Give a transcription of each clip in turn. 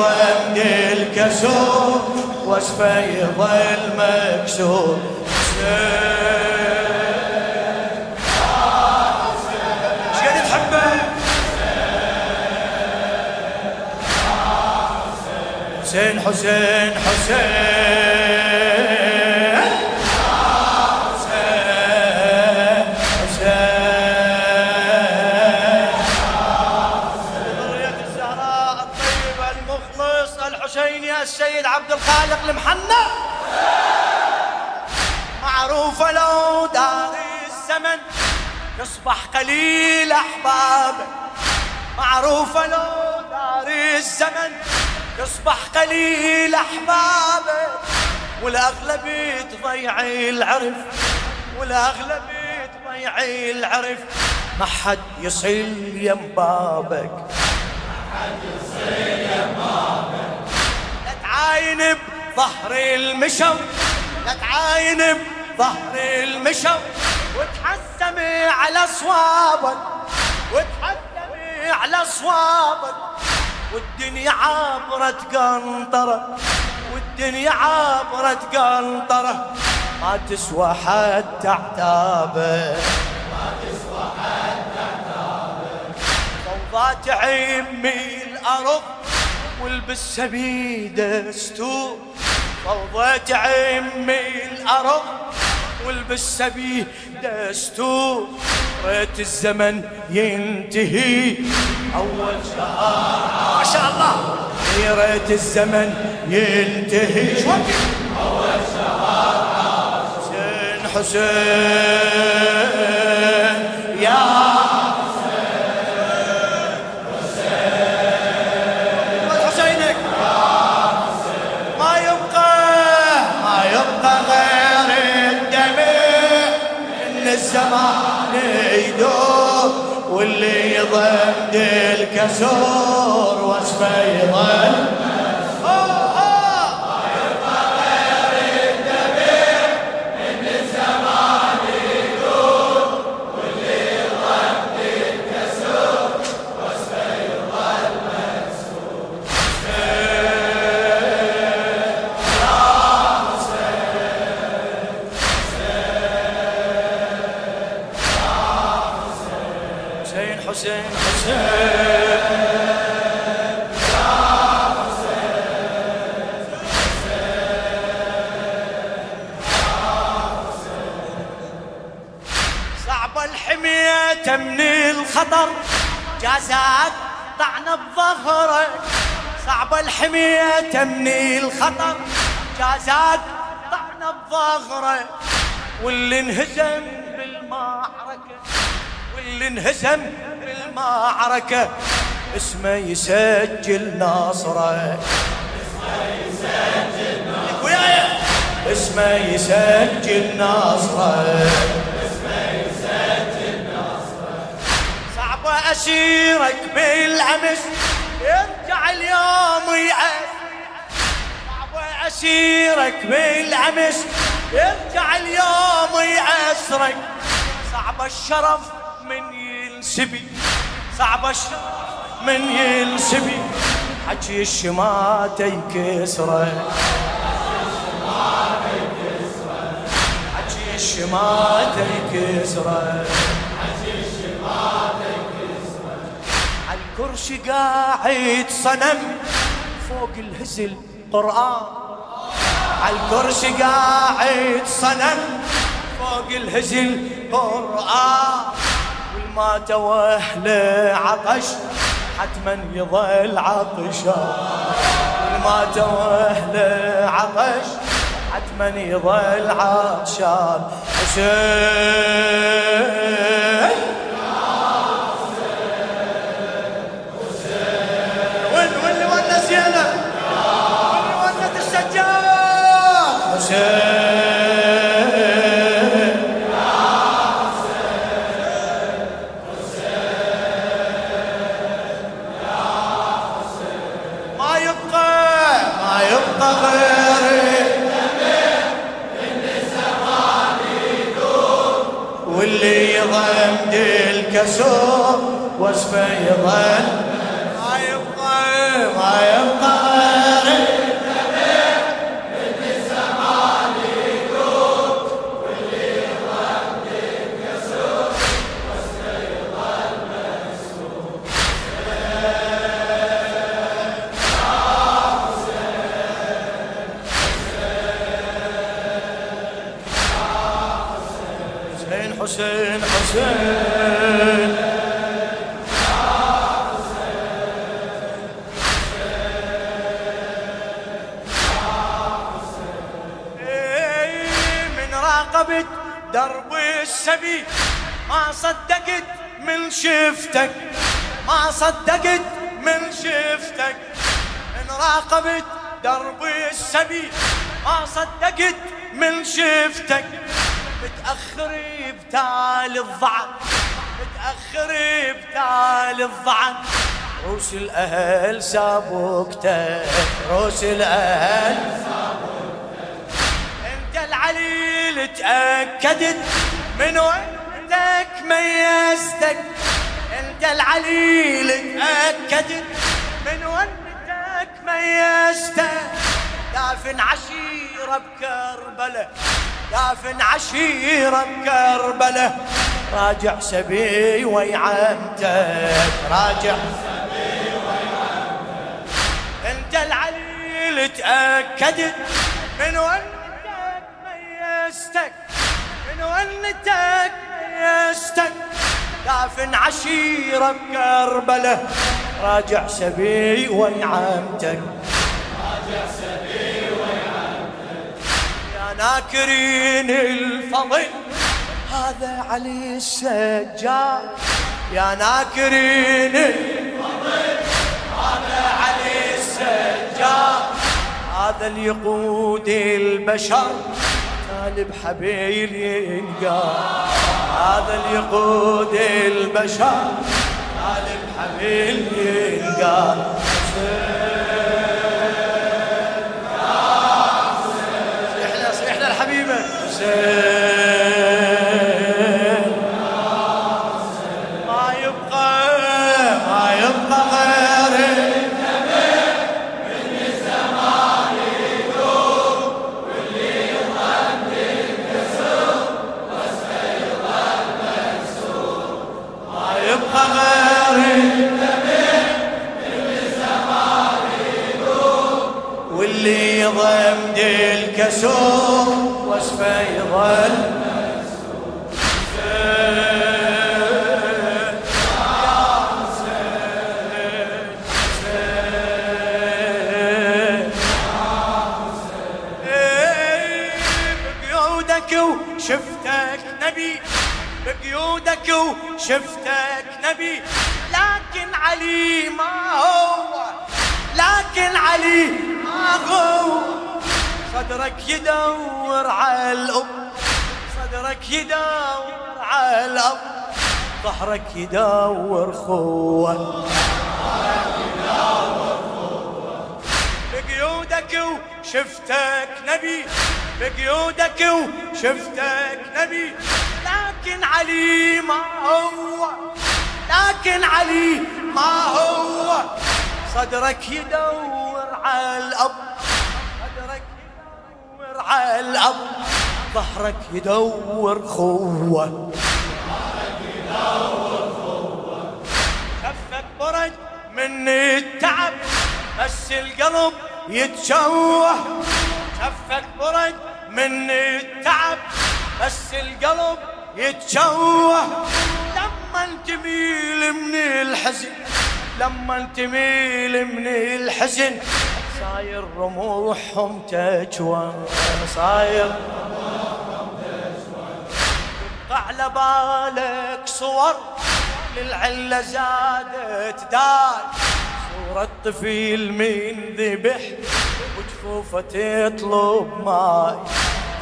يضم الكسور وصفة يظل مكسور. حسين حسين حسين. عبد الخالق المحنى معروفة لو دار الزمن يصبح قليل أحبابه معروفة لو دار الزمن يصبح قليل أحبابه والأغلب تضيع العرف والأغلب تضيع العرف. ما حد يصل يم بابك ما حد يصل يم بابك. تعاين بظهر المشو لا تعاين بظهر المشو. وتحسمي على صوابك وتحسمي على صوابك. والدنيا عابرة قنطرة والدنيا عابرة قنطرة. ما تسوى حتى عتابك ما تسوى حتى عتابك فوضات عمي الأرض. والبس بيده ستور فوضت عمي الأرض. والبس بيده ستور ريت الزمن ينتهي. أول شهر ما شاء الله. ريت الزمن ينتهي. أول شهر حسين حسين. الزمان يدور واللي يضد الكسور وصفه يظل حسين حسين الحمية من الخطر. جازات طعن بظهرك صعب الحمية من الخطر. جازات طعن بظهرك واللي انهزم بالمعركة واللي انهزم بالمعركة اسمه يسجل ناصره اسمه يسجل ناصره. اسمه يسجل ناصره. اسمه يسجل ناصره صعب اسيرك بالعمس يرجع اليوم يعس صعب اسيرك بالعمس يرجع اليوم يعسرك صعب الشرف من ينسبي. صعب الشرف من ينسبي. حكي الشماتة يكسره حكي الشماتة يكسره عالكرسي قاعد صنم فوق الهزل قرآن. عالكرسي قاعد صنم فوق الهزل قرآن. والما توهله عطش حتما يظل عطشان والما توهله عطش حتما يظل عطشان حسين! واللي يضم الكسور وصفه يظل ما يبقى ما يبقى. حسين حسين. إيه، من راقبت درب السبي. ما صدقت من شفتك. ما صدقت من شفتك. من راقبت درب السبي. ما صدقت من شفتك. متأخر بتال الضعف متأخر بتال الضعف روس الأهل سابوكتك روس الأهل أنت العليل تأكدت من وقتك ميزتك. أنت العليل تأكدت من وقتك ميزتك. دافن عشيرة بكربلة. دافن عشيرة بكربلة. راجع سبي ويعمتك راجع سبي ويعمتك انت العليل تأكدت من ونتك ميزتك. من ونتك ميزتك. دافن عشيرة بكربلة. راجع سبي ويعمتك راجع سبي ناكرين الفضل. هذا علي السجاد يا ناكرين الفضل. هذا علي السجاد هذا اللي يقود البشر. طالب حبيل ينقى هذا اللي يقود البشر. طالب حبيل واللي يضم الكسور وصفه يظل. وشفتك نبي بقيودك وشفتك نبي. لكن علي ما هو لكن علي ما هو. صدرك يدور على الأم. صدرك يدور على الأب ظهرك يدور خوه بقيودك وشفتك نبي. بقيودك وشفتك نبي. لكن علي ما هو. لكن علي ما هو. صدرك يدور على الأب صدرك يدور على الأب ظهرك يدور خوة. كفك برد من التعب بس القلب يتشوه. كفك برد من التعب بس القلب يتشوه. لما تميل من الحزن لما تميل من الحزن صاير رموحهم تجوى. صاير على بالك صور للعلة زادت دار. صورة طفيل من ذبح وجفوفة تطلب ماي.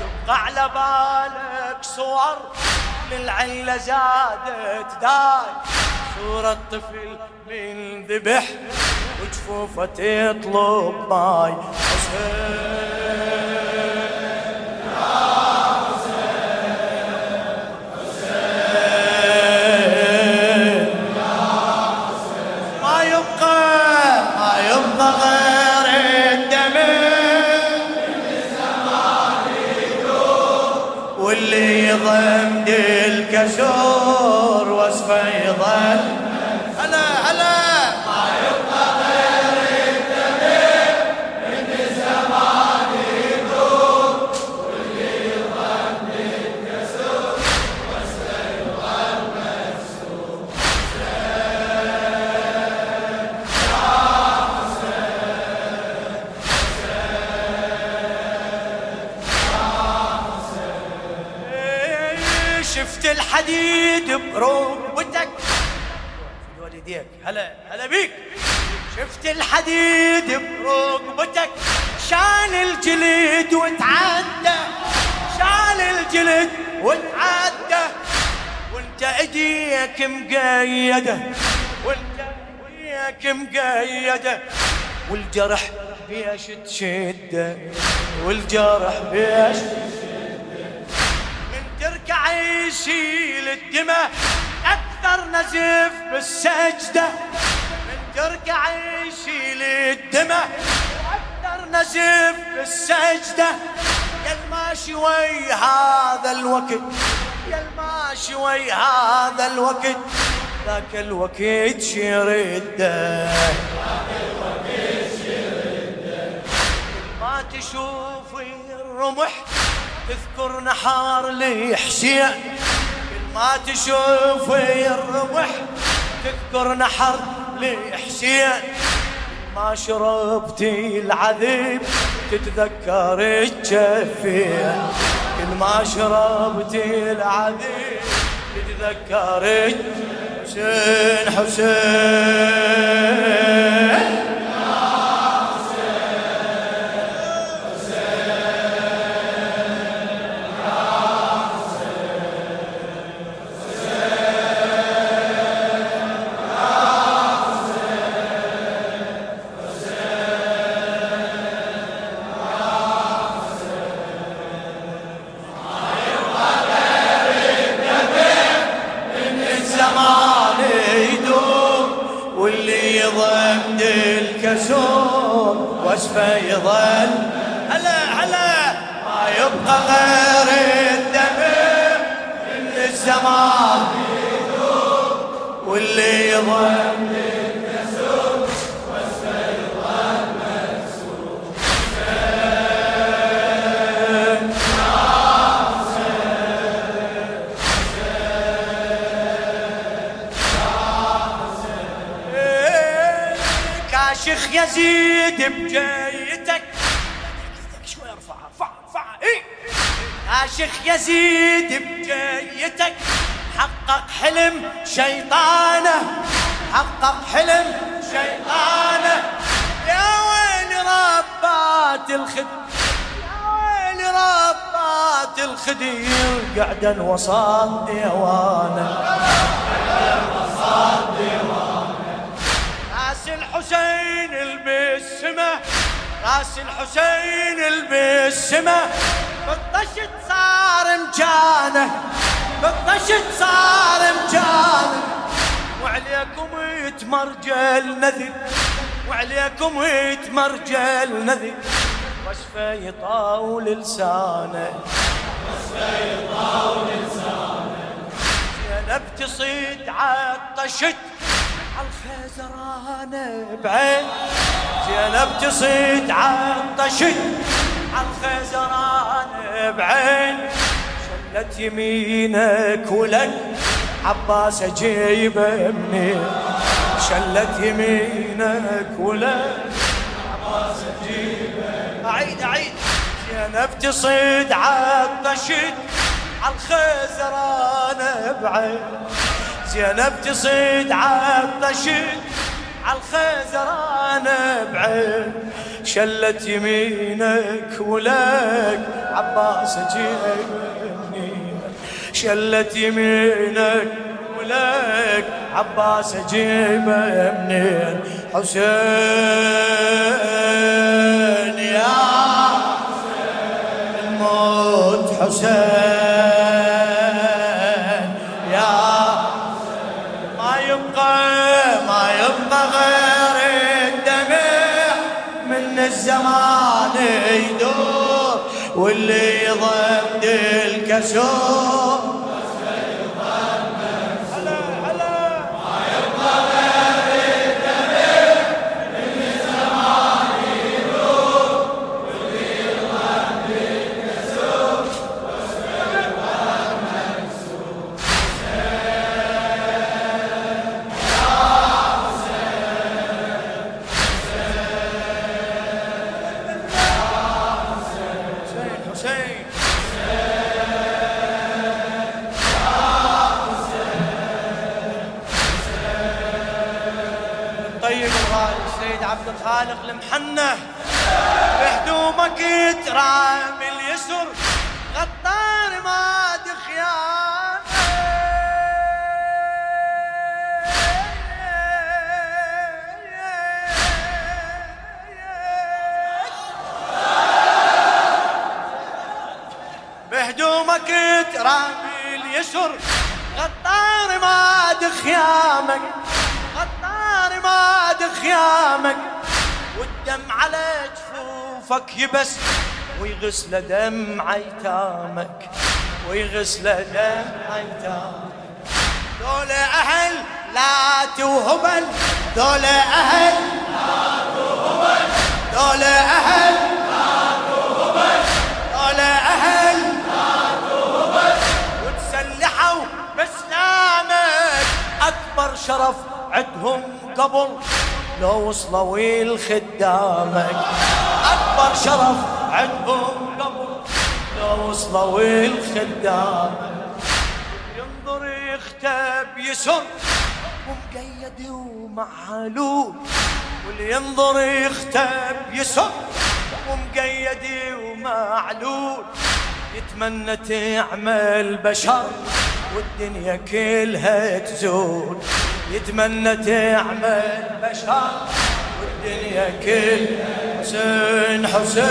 تبقى على بالك صور للعلة زادت داي صورة طفل من ذبح وجفوفة تطلب ماي حسين يضم الكسور وصفه يظل هلا هلا الحديد بركبتك والديك هلا هلا بيك. شفت الحديد بركبتك شال الجلد وتعدى. شال الجلد وتعدى. وانت ايديك مقيدة. وانت ايديك مقيدة. والجرح بيش تشده والجرح بيش يشيل الدماء. أكثر نزف بالسجدة من تركع يشيل الدماء أكثر نزف بالسجدة. يا الماشي وي هذا الوقت. يا الماشي وي هذا الوقت. ذاك الوقت شرده ما تشوف الرمح. تذكر نحار لحسين كل ما تشوف الرمح تذكر نحر لحسين ما شربتي العذب تتذكر الجفين. كل ما شربتي العذب تتذكر حسين حسين. وصفه يظل هلا هلا. ما يبقى غير الدم من الزمان واللي يظل كاشخ يزيد بجيتك. شوي ارفعها ارفعها ارفعها. إي. كاشخ يزيد بجيتك. حقق حلم شيطانه. حقق حلم شيطانه. يا ويل ربات الخد يا ربات الخدير. قعدا وسط ديوانه. وسط ديوانه. البسمة راس الحسين البسمة. بالطشت صار مكانه بالطشت صار مكانه وعليكم يتمرجل نذر وعليكم يتمرجل نذر وصفه يطاول لسانه. وصفه يطاول لسانه زينب تصيد عطشت عالخزرانة بعين. زينب تصيد عطشت عالخزرانة بعين. شلت يمينك ولك عباس اجيبه منين شلت يمينك ولك عباس اجيبه أعيد أعيد. زينب تصيد عطشت عالخزرانة بعين. زينب تصيد عطشت عالخزران بعين شلت يمينك ولك عباس جيبني شلت يمينك ولك عباس جيبه منين حسين يا الموت حسين. واللي يضم الكسور المحنة بهدومك ترامي اليسر. غطار ما دخيان بهدومك ترامي اليسر. غطار ما دخيامك غطار ما دخيامك على جفوفك يبس ويغسل دم عيتامك ويغسل دم عيتامك دول أهل لا وهبل دول أهل لا وهبل دول أهل أهل وتسلحوا بسلامك. أكبر شرف عندهم قبل. لو وصلوا الخدامك أكبر شرف عندهم لو وصلوا الخدامك ينظر يختب يسر ومقيد ومعلول. واللي ينظر يختب يسر ومقيد ومعلول. يتمنى تعمل بشر. والدنيا كلها تزول يتمنى تعمل بشر. والدنيا كلها حسين حسين.